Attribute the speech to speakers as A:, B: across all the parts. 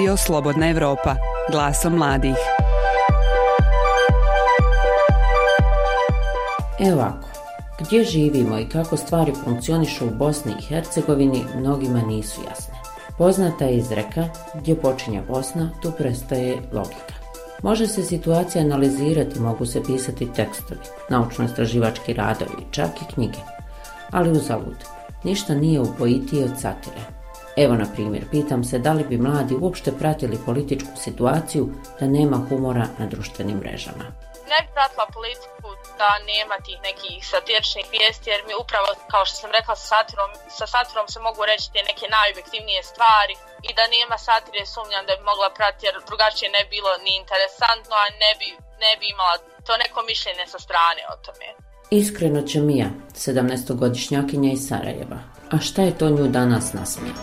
A: Radio Slobodna Evropa, glasom mladih.
B: Evo ovako, gdje živimo i kako stvari funkcionišu u Bosni i Hercegovini, mnogima nisu jasne. Poznata je izreka, gdje počinje Bosna, tu prestaje logika. Može se situacija analizirati, mogu se pisati tekstovi, naučno-istraživački radovi, čak i knjige. Ali uzalud, ništa nije upojitije od satire. Evo, na primjer, pitam se da li bi mladi uopšte pratili političku situaciju da nema humora na društvenim mrežama.
C: Ne bi pratila politiku da nema tih nekih satiričnih vijesti, jer mi upravo, kao što sam rekla, sa satirom, sa satirom se mogu reći te neke najobjektivnije stvari i da nema satire sumnjam da bi mogla pratiti, jer drugačije ne bilo ni interesantno, a ne bi, ne bi imala to neko mišljenje sa strane o tome.
B: Iskreno će Mija, 17-godišnjakinja iz Sarajeva. A šta je to nju danas nasmija?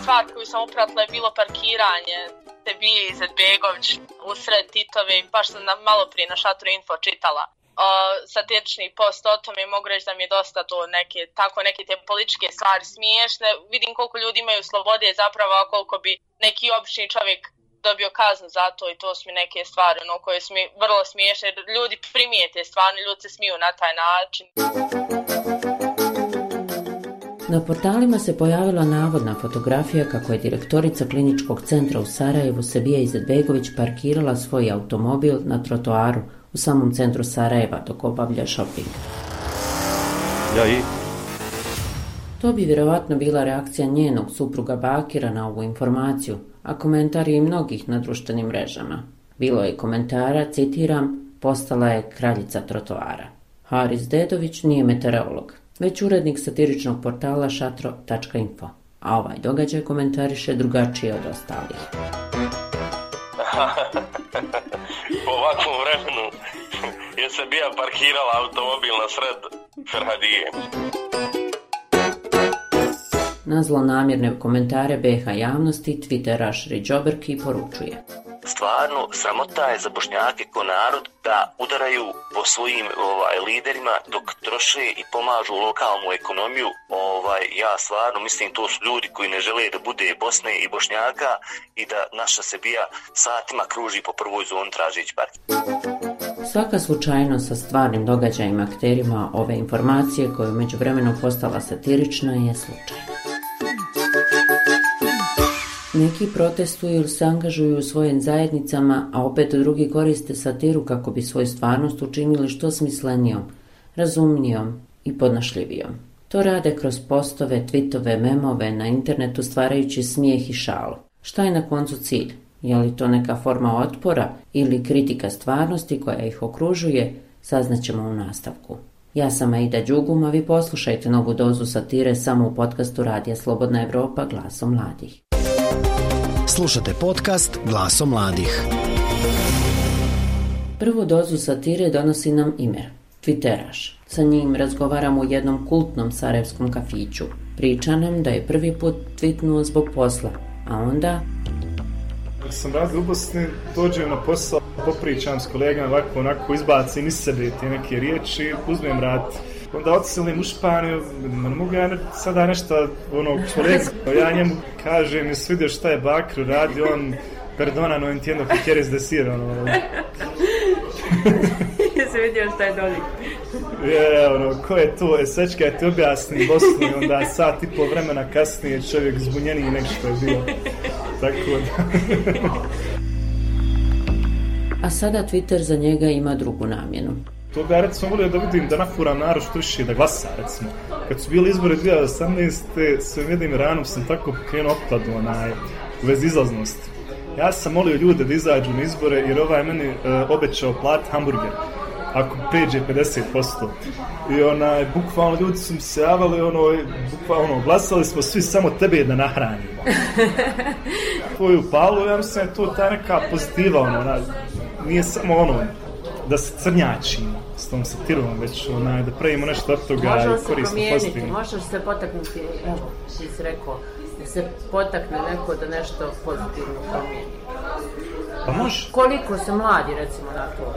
C: Stvar koju sam upratila je bilo parkiranje te bije Izetbegović usred Titove i baš sam malo prije na šatru info čitala o, satirični post o tome mogu reći da mi je dosta to neke, tako neke te političke stvari smiješne. Vidim koliko ljudi imaju slobode zapravo, a koliko bi neki obični čovjek dobio kaznu za to i to su mi neke stvari ono, koje su mi vrlo smiješne. Ljudi primijete stvarno, ljudi se smiju na taj način.
B: Na portalima se pojavila navodna fotografija kako je direktorica kliničkog centra u Sarajevu Sebija Izetbegović parkirala svoj automobil na trotoaru u samom centru Sarajeva dok obavlja shopping.
D: Ja i?
B: To bi vjerovatno bila reakcija njenog supruga Bakira na ovu informaciju, a komentari i mnogih na društvenim mrežama. Bilo je komentara, citiram, postala je kraljica trotoara. Haris Dedović nije meteorolog, već urednik satiričnog portala šatro.info, a ovaj događaj komentariše drugačije od ostalih.
D: po ovakvom vremenu je se bija parkirala automobil na sred Ferhadije.
B: Na zlonamjerne komentare BH javnosti Twitteraš Riđoberki poručuje.
E: Stvarno, sramota je za bošnjake ko narod da udaraju po svojim ovaj liderima dok troše i pomažu lokalnu ekonomiju. Ovaj ja stvarno mislim to su ljudi koji ne žele da bude Bosne i Bošnjaka i da naša se bija satima kruži po prvoj zoni tražić bar.
B: Svaka slučajno sa stvarnim događajima akterima ove informacije koja je među vremenom postala satirična je slučajna. Neki protestuju ili se angažuju u svojim zajednicama, a opet drugi koriste satiru kako bi svoju stvarnost učinili što smislenijom, razumnijom i podnošljivijom. To rade kroz postove, tvitove, memove na internetu stvarajući smijeh i šalu. Šta je na koncu cilj? Je li to neka forma otpora ili kritika stvarnosti koja ih okružuje? Saznaćemo u nastavku. Ja sam Aida Đugum, a vi poslušajte novu dozu satire samo u podcastu Radija Slobodna Evropa glasom mladih.
F: Slušate podcast Glaso mladih.
B: Prvu dozu satire donosi nam Imer, Twitteraš. Sa njim razgovaram u jednom kultnom sarajevskom kafiću. Priča nam da je prvi put tweetnuo zbog posla, a onda...
G: Kad sam radio u Bosni, dođem na posao, popričam s kolegama, ovako onako izbacim iz sebe te neke riječi, uzmem rad onda odselim u Španiju, ne mogu ja ne, sada nešto, ono, kolega, ja njemu kažem, mi svidio šta je Bakr radi, on, perdona, no entiendo que quieres decir, ono,
B: Jesi vidio šta je doli?
G: Je, ono, ko je to? E, sad ću ti objasni Bosnu i onda sat i pol vremena kasnije čovjek zbunjeniji nek što je bio. Tako da...
B: A sada Twitter za njega ima drugu namjenu.
G: To ga recimo volio da vidim da nafuram narod što više da glasa recimo. Kad su bili izbori 2018. svojim jednim ranom sam tako pokrenuo opkladu onaj, u vezi izlaznosti. Ja sam molio ljude da izađu na izbore jer ovaj meni uh, obećao plat hamburger ako pređe 50%. I onaj, bukvalno ljudi su mi se javali, ono, bukvalno, glasali smo svi samo tebe da nahranimo. Tvoju palu, ja mislim, je to ta neka pozitiva, ono, ona, nije samo ono, da se crnjačimo s tom satirom, već onaj, da pravimo nešto od toga i koristimo pozitivno.
B: Može se potaknuti, evo, ti si rekao, da se potakne neko da nešto pozitivno promijeni.
G: Pa može.
B: Koliko se mladi, recimo, na to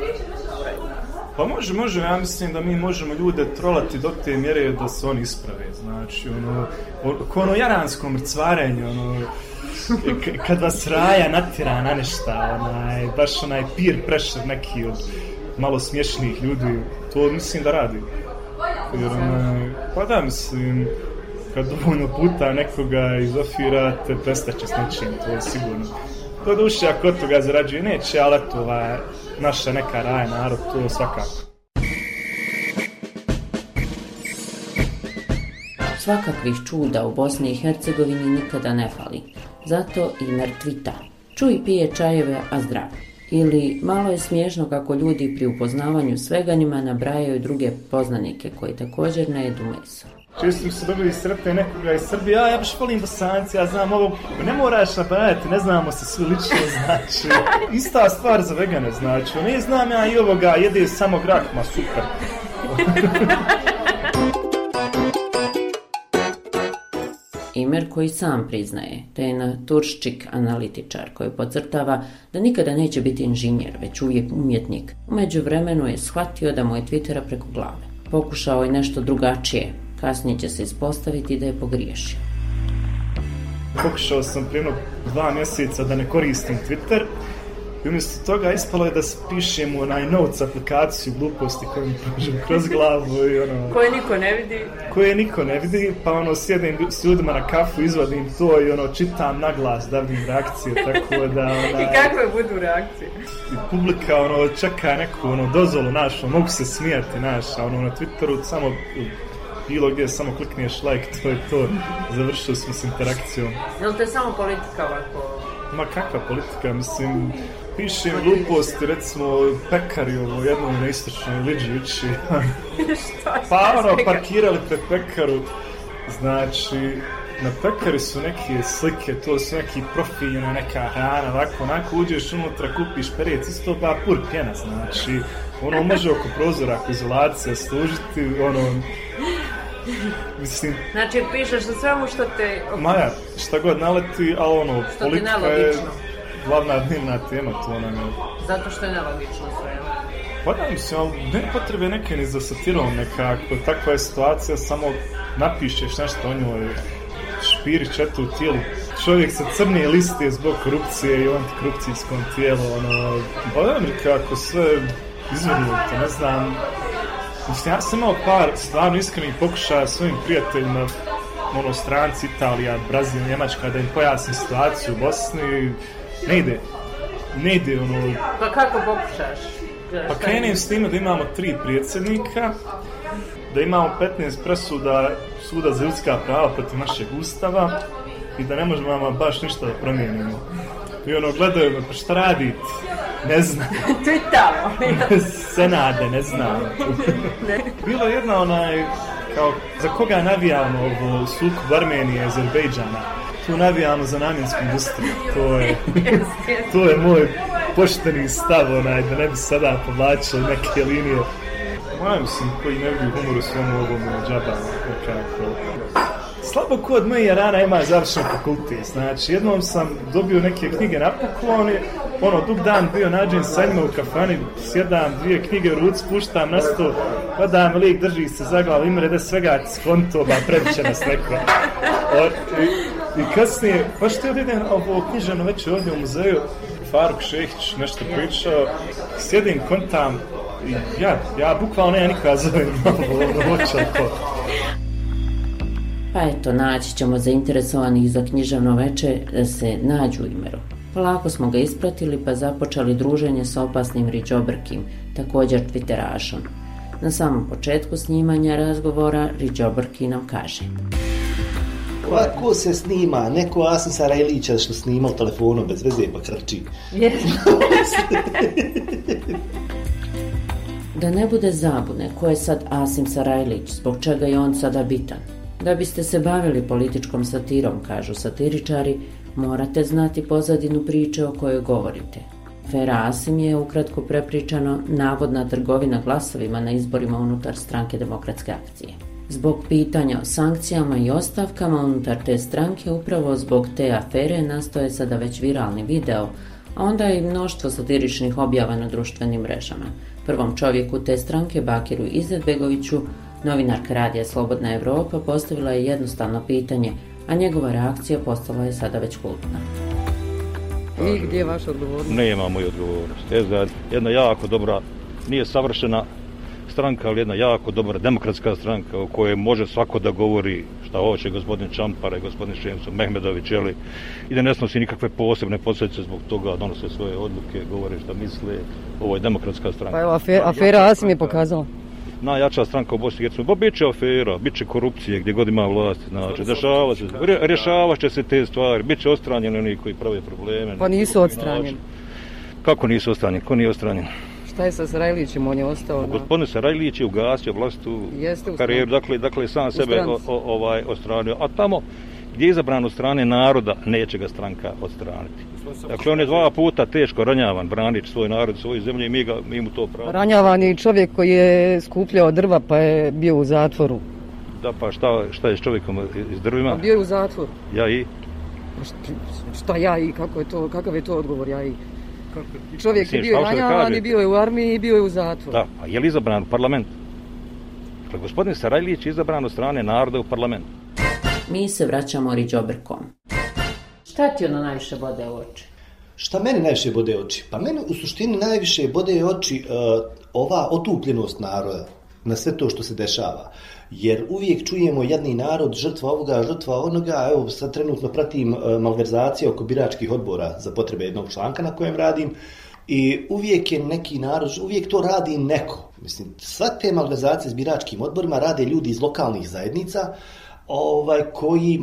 G: Pa može, može, ja mislim da mi možemo ljude trolati do te mjere da se oni isprave, znači, ono, ko ono jaransko mrcvarenje, ono, e, kad vas raja natira na nešta, onaj, baš onaj peer pressure neki od malo smiješnih ljudi, to mislim da radi. Jer, onaj, pa da, mislim, kad dovoljno puta nekoga izofirate, prestaće s nečim, to je sigurno. To duše, ako od toga zarađuje, neće, ali to, ovaj, naša neka raja narod, to svakako.
B: Svakakvih čuda u Bosni i Hercegovini nikada ne fali. Zato i mrtvita. Čuj pije čajeve, a zdrav. Ili malo je smiješno kako ljudi pri upoznavanju svega njima nabrajaju druge poznanike koji također ne jedu meso.
G: Često mi se dobili sretne nekoga iz Srbije, a ja baš volim bosanci, ja znam ovo, pa ne moraš nabrajati, ne znamo se svi lično, znači, ista stvar za vegane, znači, ne znam ja i ovoga, jede samo grah, ma super.
B: Imer koji sam priznaje da je naturščik analitičar koji podcrtava da nikada neće biti inženjer, već uvijek umjetnik. Umeđu vremenu je shvatio da mu je Twittera preko glave. Pokušao je nešto drugačije, kasnije će se ispostaviti da je pogriješio.
G: Pokušao sam prije jedno dva mjeseca da ne koristim Twitter, I umjesto toga ispalo je da spišem u onaj notes aplikaciju gluposti koju mi prođem kroz glavu i ono...
H: Koje niko ne vidi.
G: Koje niko ne vidi, pa ono sjedim s ljudima na kafu, izvadim to i ono čitam na glas da vidim reakcije, tako da ona...
H: I kakve budu reakcije?
G: I publika ono čeka neku ono dozvolu našu, mogu se smijati naš, a ono na Twitteru samo bilo gdje samo klikneš like, to je to, završio smo s interakcijom.
H: Je li te samo politika ovako?
G: Ma kakva politika, mislim, pišem gluposti, recimo, pekari ovo jednom na istočnoj liđi uči. pa ono, parkirali pred pekaru, znači, na pekari su neke slike, to su neki profili, ono, neka hrana, ovako, onako, uđeš unutra, kupiš perec, isto ba pur pjena, znači, ono, može oko prozora, ako izolacija služiti, ono, mislim,
H: Znači, pišeš o svemu što te...
G: Maja, šta god naleti, ali ono,
H: Što ti
G: politika je glavna dnevna tema, to nam je...
H: Zato što je nelogično sve.
G: Pa da, mislim, ali ne potrebe neke ni za satirom nekako, takva je situacija, samo napišeš nešto o njoj, špirić eto u tijelu. Čovjek sa crne liste zbog korupcije i antikorupcijskom tijelu, ono, pa da mi kako sve izvrnuto, ne znam. Mislim, ja sam imao par stvarno iskrenih pokušaja svojim prijateljima, ono, stranci, Italija, Brazil, Njemačka, da im pojasnim situaciju u Bosni, ne ide. Ne ide, ono,
H: Pa kako pokušaš?
G: Pa krenem
H: je?
G: s time da imamo tri predsjednika, da imamo 15 presuda suda za ljudska prava protiv našeg ustava i da ne možemo vama baš ništa da promijenimo. I ono, gledaju me, pa šta radite? Ne znam.
H: Twitamo.
G: Senade, ne znam. Bilo je jedna onaj, kao, za koga navijamo ovo sukob Armenije i Azerbejdžana? Tu navijamo za namjensku industriju. To je, to je moj pošteni stav, onaj, da ne bi sada povlačili neke linije. Moja mislim, koji ne vidi humor u svom ovom džaba, nekako. Slabo ko od moje rana ima završen fakultet, znači jednom sam dobio neke knjige na poklon, i, ono, dug dan bio nađen sa njima u kafani, sjedam, dvije knjige u ruci, puštam na sto, padam, lik drži se za glavu, imre da svega skonto, ba previše nas neko. O, i, I kasnije, pa što je idem ovo knjižano već ovdje u muzeju, Faruk Šehić nešto pričao, sjedim, kontam, i ja, ja bukvalno ja nikada zovem ovo, ovo, ovo,
B: Pa eto, naći ćemo zainteresovanih za književno veče da se nađu u Imeru. Polako smo ga ispratili pa započeli druženje sa opasnim Riđobrkim, također Twitterašom. Na samom početku snimanja razgovora Riđobrki nam kaže
I: Ovako se snima, neko Asim Sarajlića što snima u telefonu bez veze pa krči.
B: Da ne bude zabune ko je sad Asim Sarajlić, zbog čega je on sada bitan. Da biste se bavili političkom satirom, kažu satiričari, morate znati pozadinu priče o kojoj govorite. Ferasim je ukratko prepričano navodna trgovina glasovima na izborima unutar stranke demokratske akcije. Zbog pitanja o sankcijama i ostavkama unutar te stranke, upravo zbog te afere nastoje sada već viralni video, a onda i mnoštvo satiričnih objava na društvenim mrežama. Prvom čovjeku te stranke, Bakiru Izetbegoviću, novinarka radija Slobodna Evropa postavila je jednostavno pitanje, a njegova reakcija postala je sada već kultna.
H: I gdje je vaš odgovornost?
J: Nema moj odgovornost. Je jedna jako dobra, nije savršena stranka, ali jedna jako dobra demokratska stranka u kojoj može svako da govori šta hoće gospodin Čampare, gospodin Šemso, Mehmedović, jeli, i da ne snosi nikakve posebne posljedice zbog toga, donose svoje odluke, govore šta misle, ovo je demokratska stranka.
H: Pa evo, afera, afera Asim je pokazala
J: najjača stranka u Bosni i Hercegovini. Ba, bit će afera, bit će korupcije gdje god ima vlast, znači, dešava se, rješava će se te stvari, bit će ostranjeni oni koji prave probleme.
H: Pa nisu odstranjeni.
J: Kako nisu odstranjeni? Ko nije odstranjen?
H: Šta je sa Sarajlićem, on je ostao? Na...
J: Gospodin Sarajlić je ugasio vlastu karijeru, dakle, dakle sam sebe o, o, ovaj ostranio. A tamo gdje je izabran od strane naroda, neće ga stranka odstraniti. Dakle, on je dva puta teško ranjavan, branič svoj narod, svoju zemlju i mi, ga, mi mu to pravo.
H: Ranjavan je čovjek koji je skupljao drva pa je bio u zatvoru.
J: Da, pa šta, šta je s čovjekom iz drvima?
H: Pa bio je u zatvoru.
J: Ja i?
H: Šta ja i, kako je to, kakav je to odgovor, ja i? Čovjek je bio ranjavan i bio je u armiji i bio je u zatvoru.
J: Da, a je li izabran u parlament? Dakle, gospodin Sarajlić je izabran od strane naroda u parlament.
B: Mi se vraćamo Riđobrkom. Šta ti ono najviše bode u oči?
I: Šta meni najviše bode oči? Pa meni u suštini najviše bode oči uh, ova otupljenost naroda na sve to što se dešava. Jer uvijek čujemo jedni narod, žrtva ovoga, žrtva onoga, evo sad trenutno pratim uh, malverzacije oko biračkih odbora za potrebe jednog članka na kojem radim, I uvijek je neki narod, uvijek to radi neko. Mislim, sva te malverzacije s biračkim odborima rade ljudi iz lokalnih zajednica, ovaj koji e,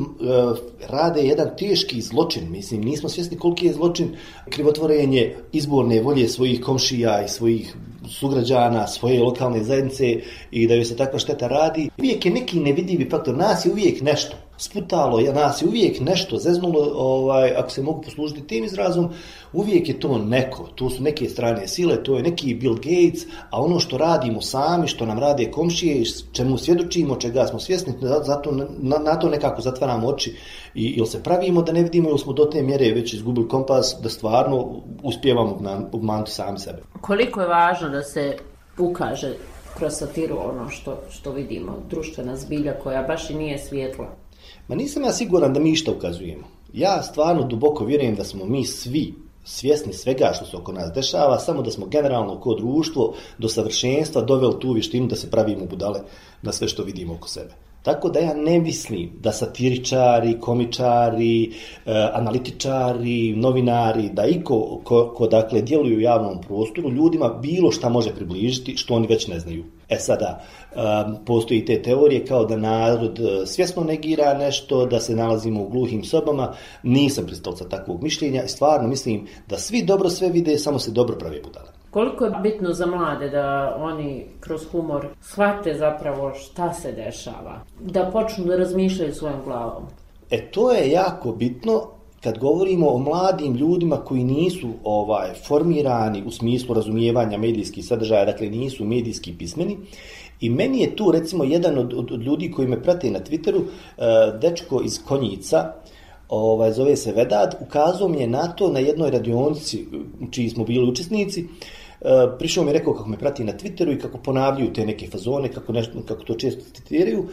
I: rade jedan teški zločin. Mislim, nismo svjesni koliki je zločin krivotvorenje izborne volje svojih komšija i svojih sugrađana, svoje lokalne zajednice i da joj se takva šteta radi. Uvijek je neki nevidljivi faktor. Nas je uvijek nešto sputalo, ja nas je uvijek nešto zeznulo, ovaj, ako se mogu poslužiti tim izrazom, uvijek je to neko, to su neke strane sile, to je neki Bill Gates, a ono što radimo sami, što nam rade komšije, čemu svjedočimo, čega smo svjesni, zato na, na to nekako zatvaramo oči i ili se pravimo da ne vidimo ili smo do te mjere već izgubili kompas da stvarno uspijevamo obmanuti sami sebe.
B: Koliko je važno da se ukaže kroz satiru ono što, što vidimo, društvena zbilja koja baš i nije svjetla?
I: Ma nisam ja siguran da mi išta ukazujemo. Ja stvarno duboko vjerujem da smo mi svi svjesni svega što se oko nas dešava, samo da smo generalno kod društvo do savršenstva doveli tu vištinu da se pravimo budale na sve što vidimo oko sebe. Tako da ja ne mislim da satiričari, komičari, e, analitičari, novinari, da iko ko, ko dakle djeluju u javnom prostoru, ljudima bilo šta može približiti što oni već ne znaju. E sada, e, postoji te teorije kao da narod e, svjesno negira nešto, da se nalazimo u gluhim sobama. Nisam pristalca takvog mišljenja i stvarno mislim da svi dobro sve vide, samo se dobro prave budale.
B: Koliko je bitno za mlade da oni kroz humor shvate zapravo šta se dešava? Da počnu da razmišljaju svojom glavom?
I: E to je jako bitno kad govorimo o mladim ljudima koji nisu ovaj formirani u smislu razumijevanja medijskih sadržaja, dakle nisu medijski pismeni. I meni je tu recimo jedan od, od, od ljudi koji me prate na Twitteru, uh, dečko iz Konjica, ovaj, zove se Vedad, ukazao mi je na to na jednoj radionici čiji smo bili učesnici, prišao mi je rekao kako me prati na Twitteru i kako ponavljaju te neke fazone, kako, nešto, kako to često citiraju.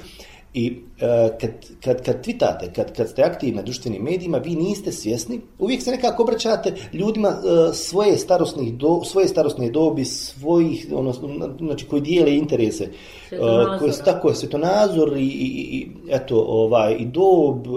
I: I uh, kad, kad, kad twitate, kad, kad ste aktivni na društvenim medijima, vi niste svjesni, uvijek se nekako obraćate ljudima uh, svoje, starosnih do, svoje starosne dobi, svojih, ono, znači koji dijele interese, uh, koje su tako je svetonazor i, i, i, eto, ovaj, i dob,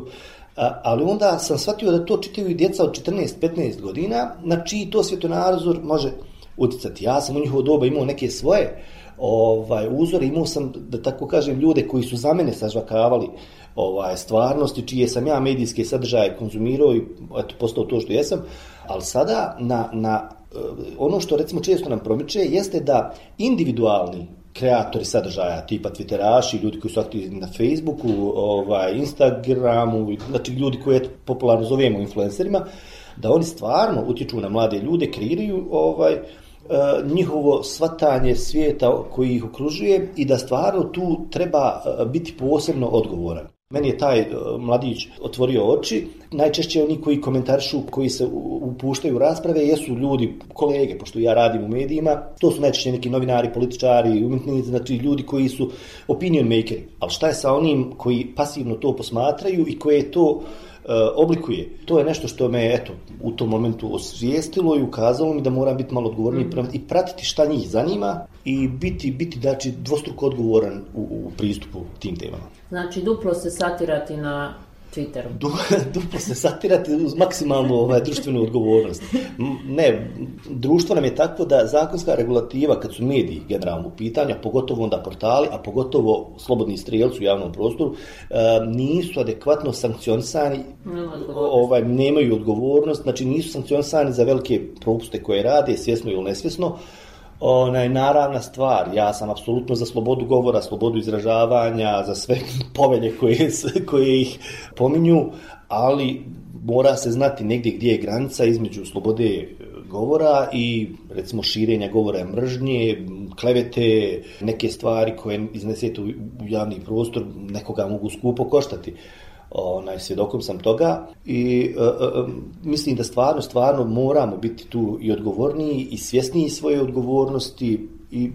I: A, ali onda sam shvatio da to čitaju i djeca od 14-15 godina, na čiji to svjetonazor može uticati. Ja sam u njihovo doba imao neke svoje ovaj uzore, imao sam, da tako kažem, ljude koji su za mene sažvakavali ovaj, stvarnosti, čije sam ja medijske sadržaje konzumirao i eto, postao to što jesam, ali sada na, na eh, ono što recimo često nam promiče jeste da individualni kreatori sadržaja, tipa Twitteraši, ljudi koji su aktivni na Facebooku, ovaj, Instagramu, znači ljudi koje popularno zovemo influencerima, da oni stvarno utječu na mlade ljude, kreiraju ovaj, E, njihovo svatanje svijeta koji ih okružuje i da stvarno tu treba e, biti posebno odgovoran. Meni je taj e, mladić otvorio oči. Najčešće oni koji komentarišu, koji se upuštaju u rasprave, jesu ljudi, kolege, pošto ja radim u medijima, to su najčešće neki novinari, političari, umjetnici, znači ljudi koji su opinion makeri. Ali šta je sa onim koji pasivno to posmatraju i koje to uh, oblikuje. To je nešto što me eto u tom momentu osvijestilo i ukazalo mi da moram biti malo odgovorniji mm. i pratiti šta njih zanima i biti biti znači dvostruko odgovoran u, u pristupu tim temama.
B: Znači duplo se satirati na Twitteru.
I: Du, duplo se satirati uz maksimalnu ovaj, društvenu odgovornost. Ne, društvo nam je takvo da zakonska regulativa, kad su mediji generalno u pitanja, pogotovo onda portali, a pogotovo slobodni strijelci u javnom prostoru, eh, nisu adekvatno sankcionisani, ovaj, nemaju odgovornost, znači nisu sankcionisani za velike propuste koje rade, svjesno ili nesvjesno, onaj naravna stvar. Ja sam apsolutno za slobodu govora, slobodu izražavanja, za sve povelje koje, koje ih pominju, ali mora se znati negdje gdje je granica između slobode e, govora i recimo širenja govora mržnje, klevete, neke stvari koje iznesete u javni prostor, nekoga mogu skupo koštati onaj svjedokom sam toga i e, e, e, mislim da stvarno stvarno moramo biti tu i odgovorniji i svjesniji svoje odgovornosti i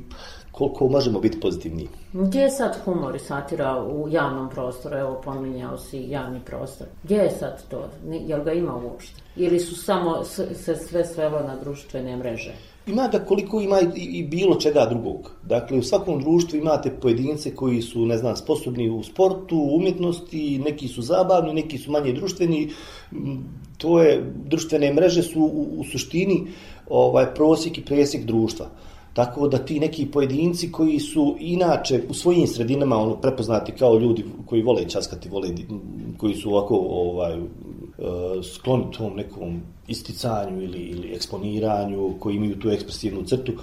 I: koliko možemo biti pozitivni.
B: Gdje je sad humor i satira u javnom prostoru? Evo, pominjao si javni prostor. Gdje je sad to? Jel ga ima uopšte? Ili su samo se sve svelo na društvene mreže?
I: Ima ga koliko ima i, i bilo čega drugog. Dakle, u svakom društvu imate pojedince koji su, ne znam, sposobni u sportu, u umjetnosti, neki su zabavni, neki su manje društveni. Mm, to je, društvene mreže su u, u suštini ovaj prosjek i presjek društva. Tako da ti neki pojedinci koji su inače u svojim sredinama ono prepoznati kao ljudi koji vole časkati, vole, koji su ovako ovaj, uh, skloni tom nekom isticanju ili, ili eksponiranju, koji imaju tu ekspresivnu crtu,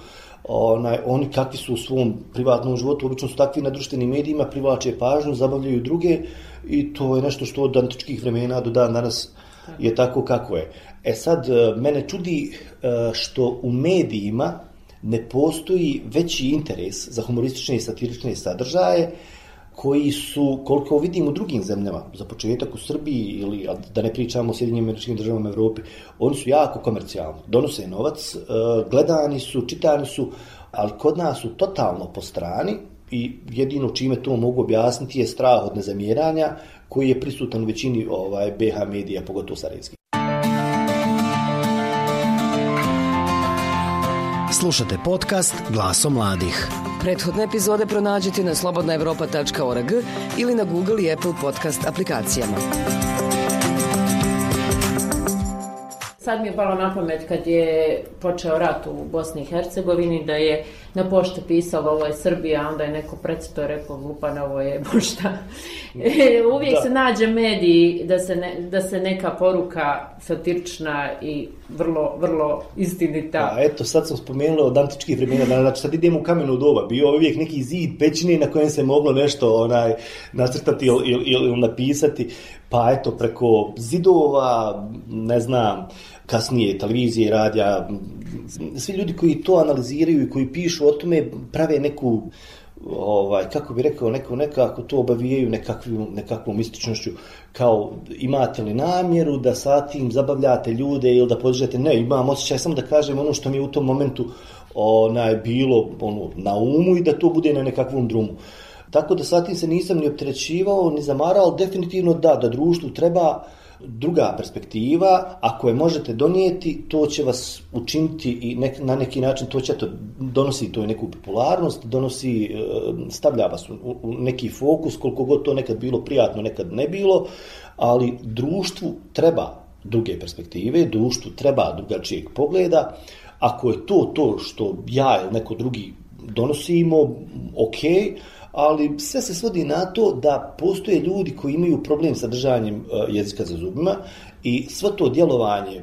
I: onaj, oni kakvi su u svom privatnom životu, obično su takvi na društvenim medijima, privlače pažnju, zabavljaju druge i to je nešto što od antičkih vremena do dan danas je tako kako je. E sad, e, mene čudi e, što u medijima ne postoji veći interes za humoristične i satirične sadržaje, koji su, koliko vidim u drugim zemljama, za početak u Srbiji ili da ne pričamo o Sjedinjim američkim državama Evropi, oni su jako komercijalni, donose novac, e, gledani su, čitani su, ali kod nas su totalno po strani i jedino čime to mogu objasniti je strah od nezamjeranja koji je prisutan u većini ovaj, BH medija, pogotovo sarajevskih.
F: Slušate podcast Glaso mladih.
H: Prethodne epizode pronađite na slobodnaevropa.org ili na Google i Apple podcast aplikacijama.
B: Sad mi je palo na pamet kad je počeo rat u Bosni i Hercegovini da je na pošte pisalo ovo je Srbija, onda je neko predsto rekao glupa ovo je pošta. E, uvijek da. se nađe mediji da se, ne, da se neka poruka satirična i vrlo, vrlo istinita.
I: A eto, sad sam spomenula od antičkih vremena, znači sad idemo u kamenu doba, bio uvijek neki zid pećine na kojem se moglo nešto onaj nacrtati ili, ili, ili napisati, pa eto, preko zidova, ne znam, kasnije televizije, radija, svi ljudi koji to analiziraju i koji pišu o tome prave neku ovaj kako bi rekao neko nekako to obavijaju nekakvom nekakvom mističnošću. Kao imate li namjeru da sa tim zabavljate ljude ili da podižete ne imam osjećaj samo da kažem ono što mi je u tom momentu onaj bilo ono na umu i da to bude na nekakvom drumu. Tako da sa tim se nisam ni opterećivao ni zamarao definitivno da da društvu treba uh, druga perspektiva, ako je možete donijeti, to će vas učiniti i nek, na neki način to će to donosi to je neku popularnost, donosi e, stavlja vas u, u neki fokus, koliko god to nekad bilo prijatno, nekad ne bilo, ali društvu treba druge perspektive, društvu treba drugačijeg pogleda. Ako je to to što ja ili neko drugi donosimo, okej, okay, ali sve se svodi na to da postoje ljudi koji imaju problem sa držanjem e, jezika za zubima i sve to djelovanje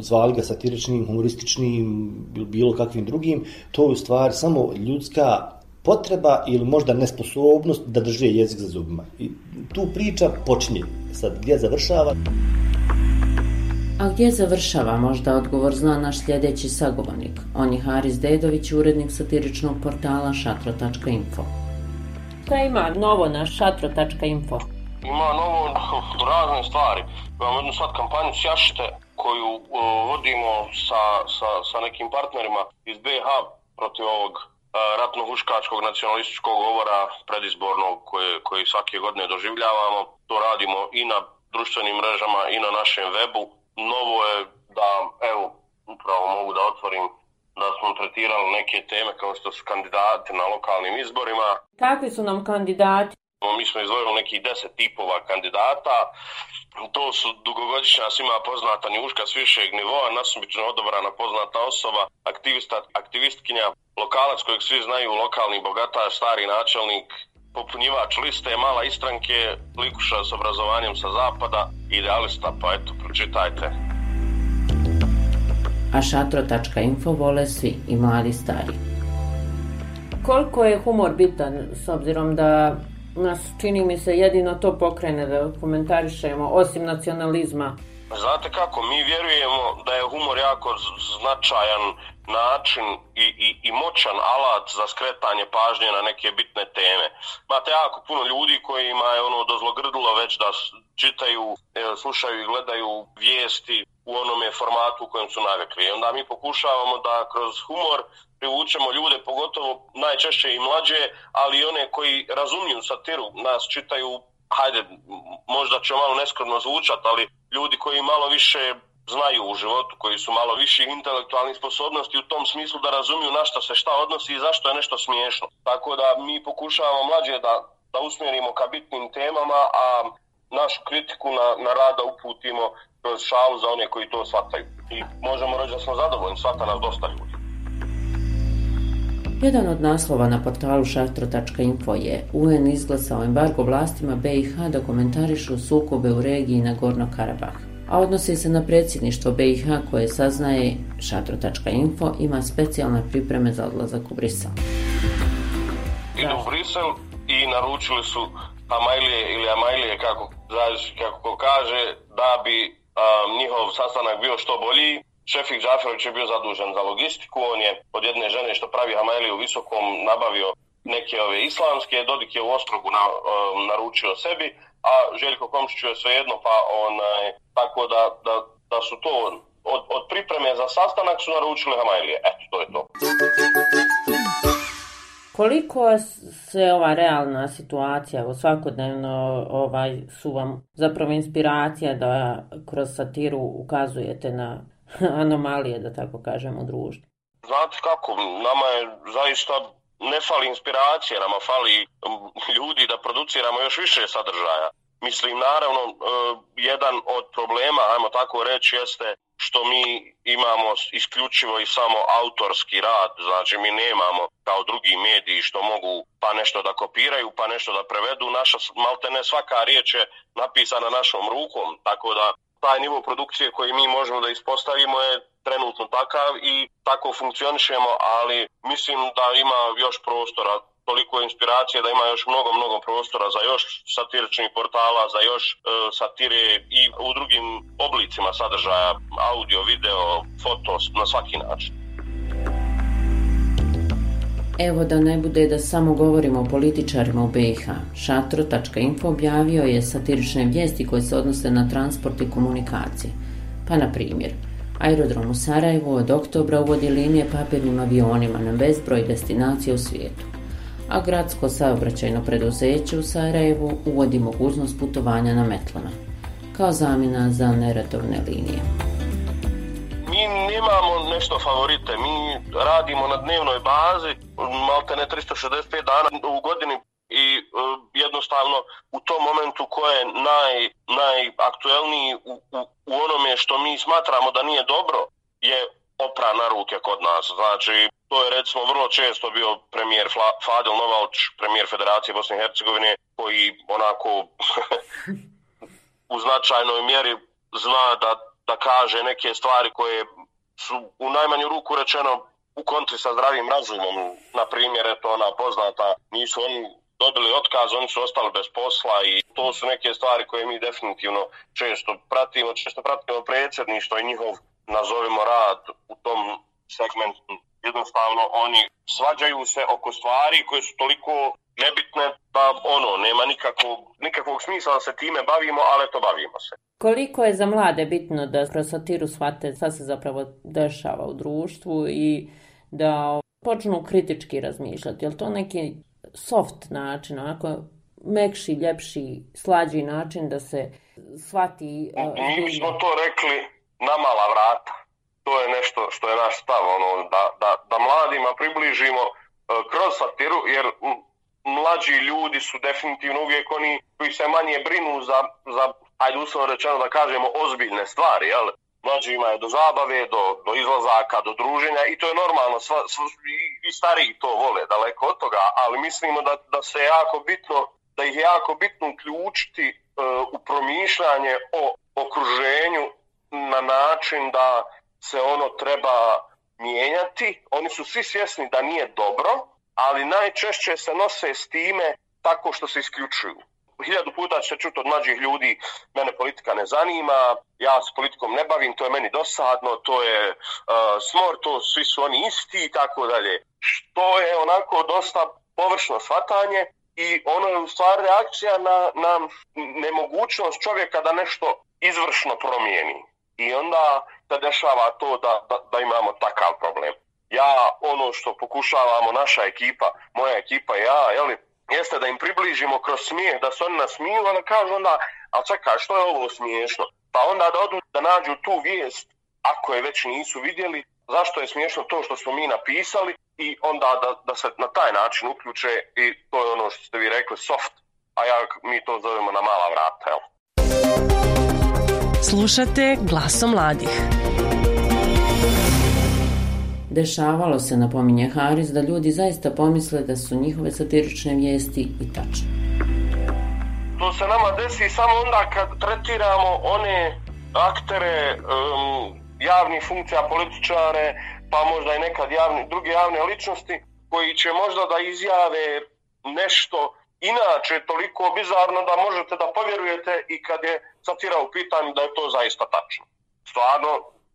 I: zvali ga satiričnim, humorističnim, bilo kakvim drugim, to je u stvari samo ljudska potreba ili možda nesposobnost da drže jezik za zubima. I tu priča počinje. Sad, gdje završava?
B: A gdje završava možda odgovor zna naš sljedeći sagovornik? On je Haris Dedović, urednik satiričnog portala šatro.info. Šta ima novo na šatro.info?
D: Ima novo razne stvari. Imamo jednu sad kampanju Sjašite koju uh, vodimo sa, sa, sa nekim partnerima iz BH protiv ovog ratno-huškačkog nacionalističkog govora predizbornog koje, koji svake godine doživljavamo. To radimo i na društvenim mrežama i na našem webu. Novo je da, evo, upravo mogu da otvorim da smo tretirali neke teme kao što su kandidati na lokalnim izborima.
B: Kakvi su nam kandidati?
D: Mi smo izvojili nekih deset tipova kandidata. To su dugogodišnja svima poznata njuška s višeg nivoa, nasumično odobrana poznata osoba, aktivista, aktivistkinja, lokalac kojeg svi znaju, lokalni bogataš, stari načelnik, popunjivač liste, mala istranke, likuša s obrazovanjem sa zapada, idealista, pa eto, pročitajte.
B: A šatro.info vole svi i mladi stari. Koliko je humor bitan, s obzirom da nas čini mi se jedino to pokrene da komentarišemo, osim nacionalizma.
D: Znate kako, mi vjerujemo da je humor jako značajan način i, i, i moćan alat za skretanje pažnje na neke bitne teme. Imate jako puno ljudi kojima je ono dozlogrdilo već da čitaju, e, slušaju i gledaju vijesti u onome formatu u kojem su navikli. I onda mi pokušavamo da kroz humor privučemo ljude, pogotovo najčešće i mlađe, ali i one koji razumiju satiru, nas čitaju, hajde, možda će malo neskromno zvučat, ali ljudi koji malo više znaju u životu, koji su malo više intelektualnih sposobnosti u tom smislu da razumiju na što se šta odnosi i zašto je nešto smiješno. Tako da mi pokušavamo mlađe da, da usmjerimo ka bitnim temama, a našu kritiku na, na rada uputimo kroz šalu za one koji to shvataju. I možemo reći da smo zadovoljni, shvata nas dosta ljudi.
B: Jedan od naslova na portalu šatro.info je UN izglasao embargo vlastima BiH da komentarišu sukobe u regiji na Gorno Karabah. A odnosi se na predsjedništvo BiH koje saznaje šatro.info ima specijalne pripreme za odlazak u Brisel.
D: Idu u Brisel i naručili su Amajlije ili Amajlije kako, kako kaže da bi um, njihov sastanak bio što bolji Šefik Džaferović je bio zadužen za logistiku, on je od jedne žene što pravi Amajlije u Visokom nabavio neke ove islamske, Dodik je u Ostrogu na, um, naručio sebi, a Željko Komšić je svejedno, pa onaj, tako da, da, da su to od, od pripreme za sastanak su naručili Hamailije. Eto, to je to.
B: Koliko se ova realna situacija, o svakodnevno ovaj, su vam zapravo inspiracija da kroz satiru ukazujete na anomalije, da tako kažem, u društvu.
D: Znate kako, nama je zaista ne fali inspiracije, nama fali ljudi da produciramo još više sadržaja. Mislim, naravno, e, jedan od problema, ajmo tako reći, jeste što mi imamo isključivo i samo autorski rad, znači mi nemamo kao drugi mediji što mogu pa nešto da kopiraju, pa nešto da prevedu. Naša, maltene svaka riječ je napisana našom rukom, tako da taj nivo produkcije koji mi možemo da ispostavimo je trenutno takav i tako funkcionišemo, ali mislim da ima još prostora toliko inspiracije da ima još mnogo, mnogo prostora za još satiričnih portala, za još e, satire i u drugim oblicima sadržaja, audio, video, foto, na svaki način.
B: Evo da ne bude da samo govorimo o političarima u BiH. Šatro.info objavio je satirične vijesti koje se odnose na transport i komunikacije. Pa na primjer, aerodrom u Sarajevu od oktobra uvodi linije papirnim avionima na bezbroj destinacija u svijetu. A gradsko saobraćajno preduzeće u Sarajevu uvodi mogućnost putovanja na metlama, kao zamjena za neratovne linije.
D: Mi nemamo nešto favorite, mi radimo na dnevnoj bazi, malte ne 365 dana u godini i e, jednostavno u tom momentu ko je naj, najaktuelniji u, u, u onome što mi smatramo da nije dobro je opra na ruke kod nas. Znači, to je recimo vrlo često bio premijer Fadil Novalč, premijer Federacije Bosne i Hercegovine, koji onako u značajnoj mjeri zna da da kaže neke stvari koje su u najmanju ruku rečeno u kontri sa zdravim razumom. Na primjer, to ona poznata, nisu oni dobili otkaz, oni su ostali bez posla i to su neke stvari koje mi definitivno često pratimo, često pratimo predsjedništvo i njihov, nazovimo rad u tom segmentu. Jednostavno, oni svađaju se oko stvari koje su toliko nebitne, pa ono, nema nikakvog, nikakvog smisla da se time bavimo, ali to bavimo se.
B: Koliko je za mlade bitno da kroz satiru shvate šta se zapravo dešava u društvu i da počnu kritički razmišljati? Je to neki soft način, onako mekši, ljepši, slađi način da se shvati...
D: Mi smo to rekli na mala vrata. To je nešto što je naš stav, ono, da, da, da mladima približimo e, kroz satiru, jer mlađi ljudi su definitivno uvijek oni koji se manje brinu za, za ajde uslovno rečeno da kažemo, ozbiljne stvari, jel? Mlađima je do zabave, do, do izlazaka, do druženja i to je normalno, sva, sva, i, i stariji to vole, daleko od toga, ali mislimo da, da se jako bitno, da ih je jako bitno uključiti uh, u promišljanje o okruženju na način da se ono treba mijenjati. Oni su svi svjesni da nije dobro, ali najčešće se nose s time tako što se isključuju. Hiljadu puta će čuti od mlađih ljudi, mene politika ne zanima, ja s politikom ne bavim, to je meni dosadno, to je uh, smor, to svi su oni isti i tako dalje. Što je onako dosta površno shvatanje i ono je u stvari reakcija na, na nemogućnost čovjeka da nešto izvršno promijeni. I onda se dešava to da, da, da imamo takav problem ja ono što pokušavamo naša ekipa, moja ekipa i ja, jeli, jeste da im približimo kroz smijeh, da se oni nasmiju, ali kažu onda, ali čekaj, što je ovo smiješno? Pa onda da odu da nađu tu vijest, ako je već nisu vidjeli, zašto je smiješno to što smo mi napisali i onda da, da se na taj način uključe i to je ono što ste vi rekli, soft, a ja, mi to zovemo na mala vrata, jel?
A: Slušate glasom mladih.
B: Dešavalo se, napominje Haris, da ljudi zaista pomisle da su njihove satirične vijesti i tačne.
D: To se nama desi samo onda kad tretiramo one aktere um, javnih funkcija, političare, pa možda i nekad javni, druge javne ličnosti, koji će možda da izjave nešto inače toliko bizarno da možete da povjerujete i kad je satira u pitanju da je to zaista tačno. Stvarno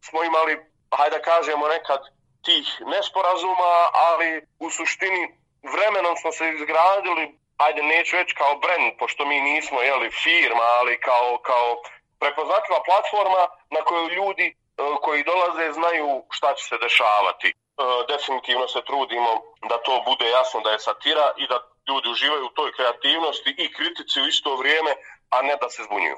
D: smo imali, hajde da kažemo nekad, tih nesporazuma, ali u suštini vremenom smo se izgradili, ajde neću reći kao brand, pošto mi nismo jeli, firma, ali kao, kao prepoznatljiva platforma na kojoj ljudi e, koji dolaze znaju šta će se dešavati. E, definitivno se trudimo da to bude jasno da je satira i da ljudi uživaju u toj kreativnosti i kritici u isto vrijeme, a ne da se zbunjuju.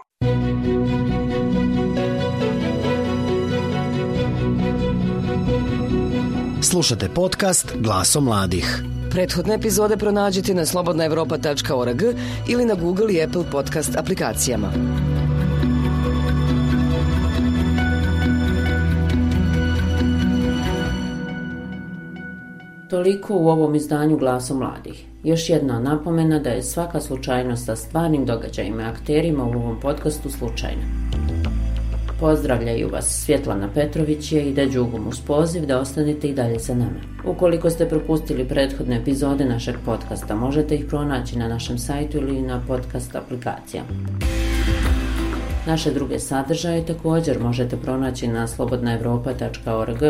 F: Slušate podcast Glaso mladih.
H: Prethodne epizode pronađite na slobodnaevropa.org ili na Google i Apple podcast aplikacijama.
B: Toliko u ovom izdanju Glaso mladih. Još jedna napomena da je svaka slučajnost sa stvarnim događajima i akterima u ovom podcastu slučajna. Pozdravljaju vas Svjetlana Petrović je i da uz poziv da ostanete i dalje sa nama. Ukoliko ste propustili prethodne epizode našeg podcasta, možete ih pronaći na našem sajtu ili na podcast aplikacijama. Naše druge sadržaje također možete pronaći na slobodnaevropa.org,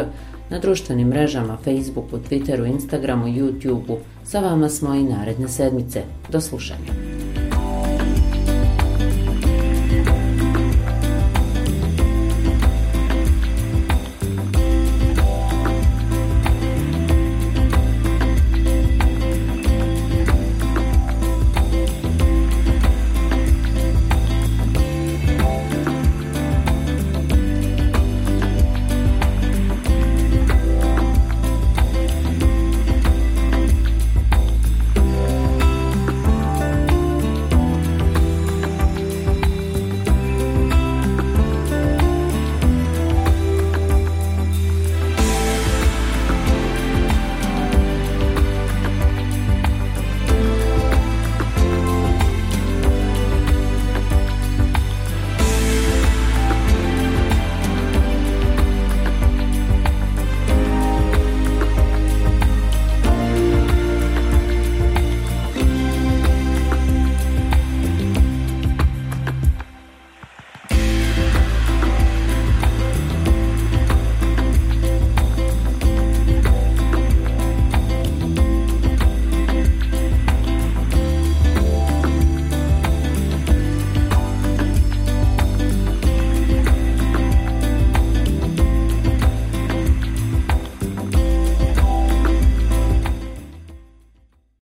B: na društvenim mrežama Facebooku, Twitteru, Instagramu, YouTubeu. Sa vama smo i naredne sedmice. Do slušanja.